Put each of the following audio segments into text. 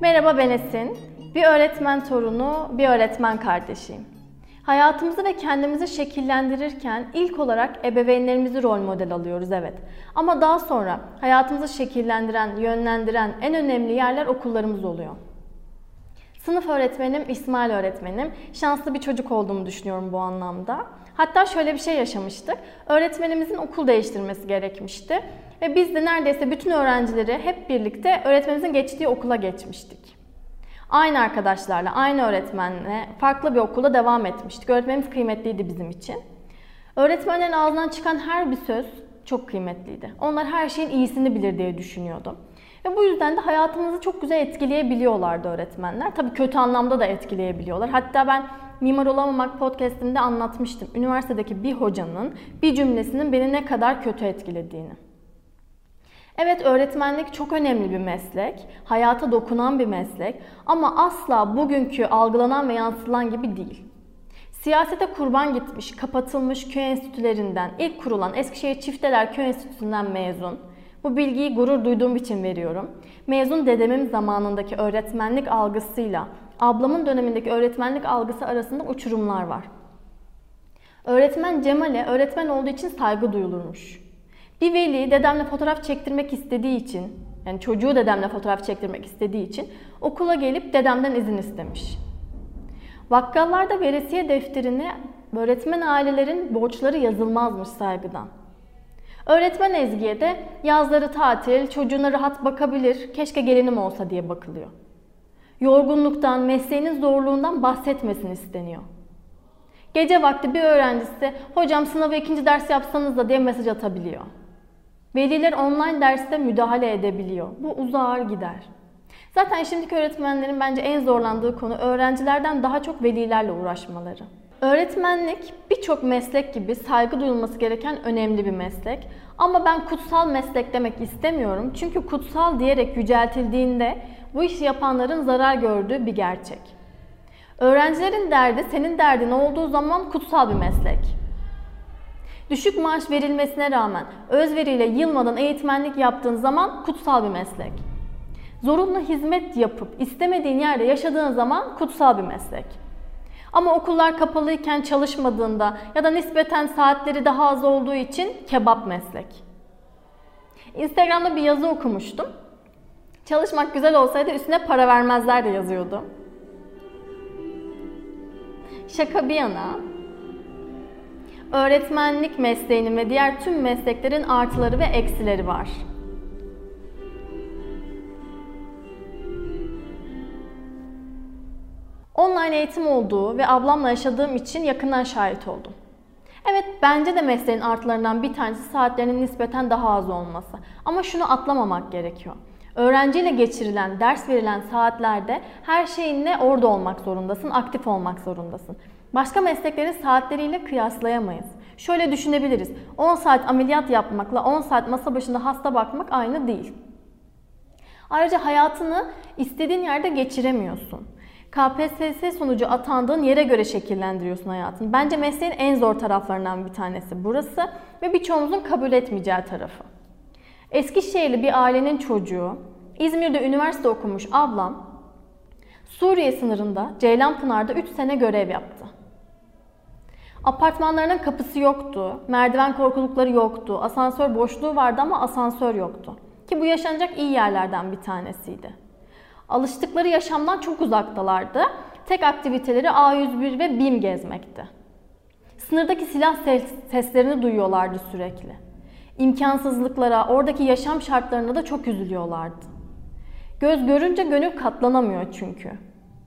Merhaba ben Esin. Bir öğretmen torunu, bir öğretmen kardeşiyim. Hayatımızı ve kendimizi şekillendirirken ilk olarak ebeveynlerimizi rol model alıyoruz evet. Ama daha sonra hayatımızı şekillendiren, yönlendiren en önemli yerler okullarımız oluyor. Sınıf öğretmenim İsmail öğretmenim. Şanslı bir çocuk olduğumu düşünüyorum bu anlamda. Hatta şöyle bir şey yaşamıştık. Öğretmenimizin okul değiştirmesi gerekmişti. Ve biz de neredeyse bütün öğrencileri hep birlikte öğretmenimizin geçtiği okula geçmiştik. Aynı arkadaşlarla, aynı öğretmenle farklı bir okulda devam etmiştik. Öğretmenimiz kıymetliydi bizim için. Öğretmenlerin ağzından çıkan her bir söz çok kıymetliydi. Onlar her şeyin iyisini bilir diye düşünüyordum. Ve bu yüzden de hayatımızı çok güzel etkileyebiliyorlardı öğretmenler. Tabii kötü anlamda da etkileyebiliyorlar. Hatta ben Mimar Olamamak podcastimde anlatmıştım. Üniversitedeki bir hocanın bir cümlesinin beni ne kadar kötü etkilediğini. Evet öğretmenlik çok önemli bir meslek, hayata dokunan bir meslek ama asla bugünkü algılanan ve yansıtılan gibi değil. Siyasete kurban gitmiş, kapatılmış köy enstitülerinden, ilk kurulan Eskişehir Çifteler Köy Enstitüsü'nden mezun. Bu bilgiyi gurur duyduğum için veriyorum. Mezun dedemin zamanındaki öğretmenlik algısıyla ablamın dönemindeki öğretmenlik algısı arasında uçurumlar var. Öğretmen Cemal'e öğretmen olduğu için saygı duyulurmuş. Bir veli dedemle fotoğraf çektirmek istediği için, yani çocuğu dedemle fotoğraf çektirmek istediği için okula gelip dedemden izin istemiş. Bakkallarda veresiye defterine öğretmen ailelerin borçları yazılmazmış saygıdan. Öğretmen Ezgi'ye de yazları tatil, çocuğuna rahat bakabilir, keşke gelinim olsa diye bakılıyor. Yorgunluktan, mesleğinin zorluğundan bahsetmesin isteniyor. Gece vakti bir öğrencisi, hocam sınavı ikinci ders yapsanız da diye mesaj atabiliyor. Veliler online derste müdahale edebiliyor. Bu uzar gider. Zaten şimdiki öğretmenlerin bence en zorlandığı konu öğrencilerden daha çok velilerle uğraşmaları. Öğretmenlik birçok meslek gibi saygı duyulması gereken önemli bir meslek. Ama ben kutsal meslek demek istemiyorum. Çünkü kutsal diyerek yüceltildiğinde bu işi yapanların zarar gördüğü bir gerçek. Öğrencilerin derdi senin derdin olduğu zaman kutsal bir meslek. Düşük maaş verilmesine rağmen özveriyle yılmadan eğitmenlik yaptığın zaman kutsal bir meslek. Zorunlu hizmet yapıp istemediğin yerde yaşadığın zaman kutsal bir meslek. Ama okullar kapalıyken çalışmadığında ya da nispeten saatleri daha az olduğu için kebap meslek. Instagram'da bir yazı okumuştum. Çalışmak güzel olsaydı üstüne para vermezler de yazıyordu. Şaka bir yana, öğretmenlik mesleğinin ve diğer tüm mesleklerin artıları ve eksileri var. Online eğitim olduğu ve ablamla yaşadığım için yakından şahit oldum. Evet bence de mesleğin artılarından bir tanesi saatlerinin nispeten daha az olması. Ama şunu atlamamak gerekiyor. Öğrenciyle geçirilen, ders verilen saatlerde her şeyinle orada olmak zorundasın, aktif olmak zorundasın. Başka mesleklerin saatleriyle kıyaslayamayız. Şöyle düşünebiliriz. 10 saat ameliyat yapmakla 10 saat masa başında hasta bakmak aynı değil. Ayrıca hayatını istediğin yerde geçiremiyorsun. KPSS sonucu atandığın yere göre şekillendiriyorsun hayatını. Bence mesleğin en zor taraflarından bir tanesi burası ve birçoğumuzun kabul etmeyeceği tarafı. Eskişehirli bir ailenin çocuğu, İzmir'de üniversite okumuş ablam, Suriye sınırında Ceylanpınar'da 3 sene görev yaptı. Apartmanlarının kapısı yoktu, merdiven korkulukları yoktu, asansör boşluğu vardı ama asansör yoktu. Ki bu yaşanacak iyi yerlerden bir tanesiydi. Alıştıkları yaşamdan çok uzaktalardı. Tek aktiviteleri A101 ve BİM gezmekti. Sınırdaki silah seslerini duyuyorlardı sürekli. İmkansızlıklara, oradaki yaşam şartlarına da çok üzülüyorlardı. Göz görünce gönül katlanamıyor çünkü.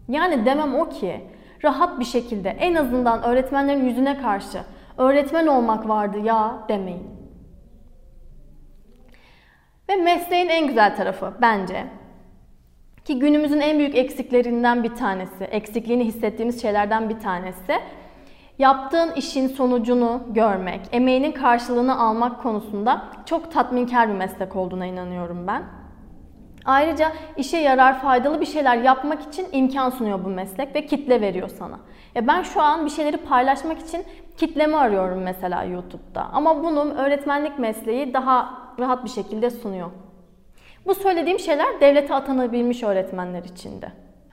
Yani demem o ki rahat bir şekilde en azından öğretmenlerin yüzüne karşı öğretmen olmak vardı ya demeyin. Ve mesleğin en güzel tarafı bence ki günümüzün en büyük eksiklerinden bir tanesi, eksikliğini hissettiğimiz şeylerden bir tanesi yaptığın işin sonucunu görmek, emeğinin karşılığını almak konusunda çok tatminkar bir meslek olduğuna inanıyorum ben. Ayrıca işe yarar, faydalı bir şeyler yapmak için imkan sunuyor bu meslek ve kitle veriyor sana. Ya ben şu an bir şeyleri paylaşmak için kitlemi arıyorum mesela YouTube'da. Ama bunu öğretmenlik mesleği daha rahat bir şekilde sunuyor. Bu söylediğim şeyler devlete atanabilmiş öğretmenler içinde.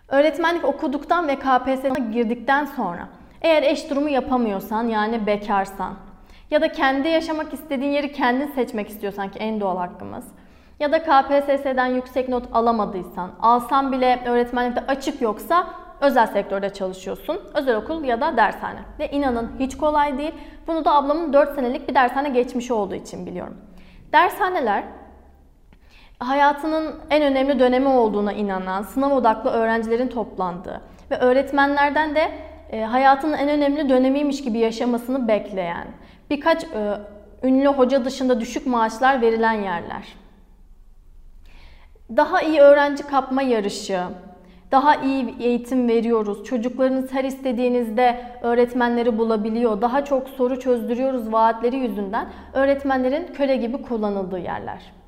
Öğretmenlik okuduktan ve KPSS'ye girdikten sonra eğer eş durumu yapamıyorsan yani bekarsan ya da kendi yaşamak istediğin yeri kendin seçmek istiyorsan ki en doğal hakkımız ya da KPSS'den yüksek not alamadıysan, alsan bile öğretmenlikte açık yoksa özel sektörde çalışıyorsun. Özel okul ya da dershane. Ve inanın hiç kolay değil. Bunu da ablamın 4 senelik bir dershane geçmişi olduğu için biliyorum. Dershaneler hayatının en önemli dönemi olduğuna inanan, sınav odaklı öğrencilerin toplandığı ve öğretmenlerden de e, hayatının en önemli dönemiymiş gibi yaşamasını bekleyen, birkaç e, ünlü hoca dışında düşük maaşlar verilen yerler. Daha iyi öğrenci kapma yarışı, daha iyi eğitim veriyoruz. Çocuklarınız her istediğinizde öğretmenleri bulabiliyor. Daha çok soru çözdürüyoruz vaatleri yüzünden öğretmenlerin köle gibi kullanıldığı yerler.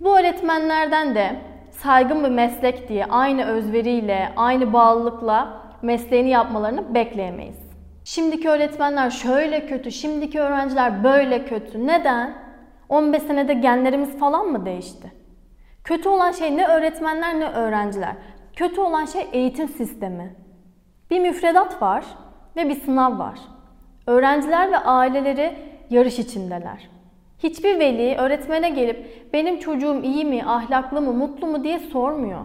Bu öğretmenlerden de saygın bir meslek diye aynı özveriyle, aynı bağlılıkla mesleğini yapmalarını bekleyemeyiz. Şimdiki öğretmenler şöyle kötü, şimdiki öğrenciler böyle kötü. Neden? 15 senede genlerimiz falan mı değişti? Kötü olan şey ne öğretmenler ne öğrenciler. Kötü olan şey eğitim sistemi. Bir müfredat var ve bir sınav var. Öğrenciler ve aileleri yarış içindeler. Hiçbir veli öğretmene gelip benim çocuğum iyi mi, ahlaklı mı, mutlu mu diye sormuyor.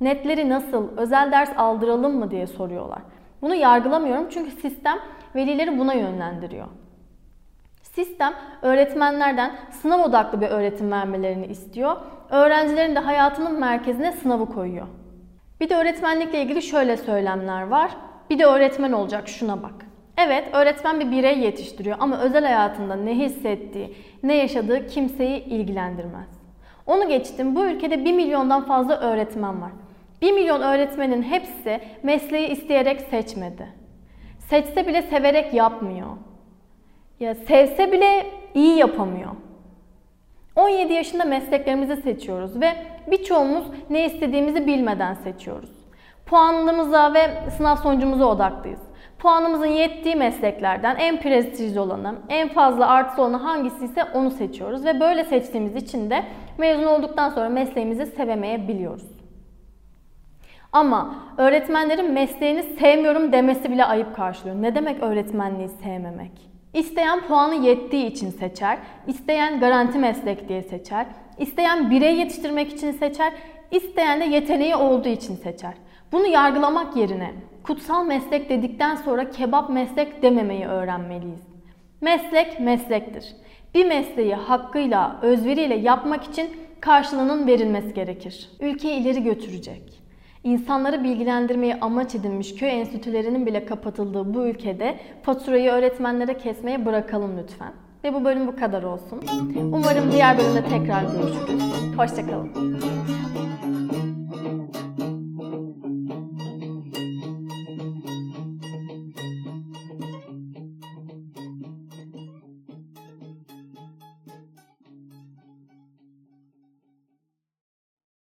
Netleri nasıl, özel ders aldıralım mı diye soruyorlar. Bunu yargılamıyorum çünkü sistem velileri buna yönlendiriyor. Sistem öğretmenlerden sınav odaklı bir öğretim vermelerini istiyor. Öğrencilerin de hayatının merkezine sınavı koyuyor. Bir de öğretmenlikle ilgili şöyle söylemler var. Bir de öğretmen olacak şuna bak. Evet, öğretmen bir birey yetiştiriyor ama özel hayatında ne hissettiği, ne yaşadığı kimseyi ilgilendirmez. Onu geçtim, bu ülkede 1 milyondan fazla öğretmen var. 1 milyon öğretmenin hepsi mesleği isteyerek seçmedi. Seçse bile severek yapmıyor. Ya sevse bile iyi yapamıyor. 17 yaşında mesleklerimizi seçiyoruz ve birçoğumuz ne istediğimizi bilmeden seçiyoruz. Puanımıza ve sınav sonucumuza odaklıyız. Puanımızın yettiği mesleklerden en prestijli olanı, en fazla artısı olanı hangisi ise onu seçiyoruz ve böyle seçtiğimiz için de mezun olduktan sonra mesleğimizi sevemeyebiliyoruz. Ama öğretmenlerin mesleğini sevmiyorum demesi bile ayıp karşılıyor. Ne demek öğretmenliği sevmemek? İsteyen puanı yettiği için seçer, isteyen garanti meslek diye seçer, isteyen birey yetiştirmek için seçer, isteyen de yeteneği olduğu için seçer. Bunu yargılamak yerine kutsal meslek dedikten sonra kebap meslek dememeyi öğrenmeliyiz. Meslek meslektir. Bir mesleği hakkıyla, özveriyle yapmak için karşılığının verilmesi gerekir. Ülkeyi ileri götürecek. İnsanları bilgilendirmeyi amaç edinmiş köy enstitülerinin bile kapatıldığı bu ülkede faturayı öğretmenlere kesmeye bırakalım lütfen. Ve bu bölüm bu kadar olsun. Umarım diğer bölümde tekrar görüşürüz. Hoşçakalın.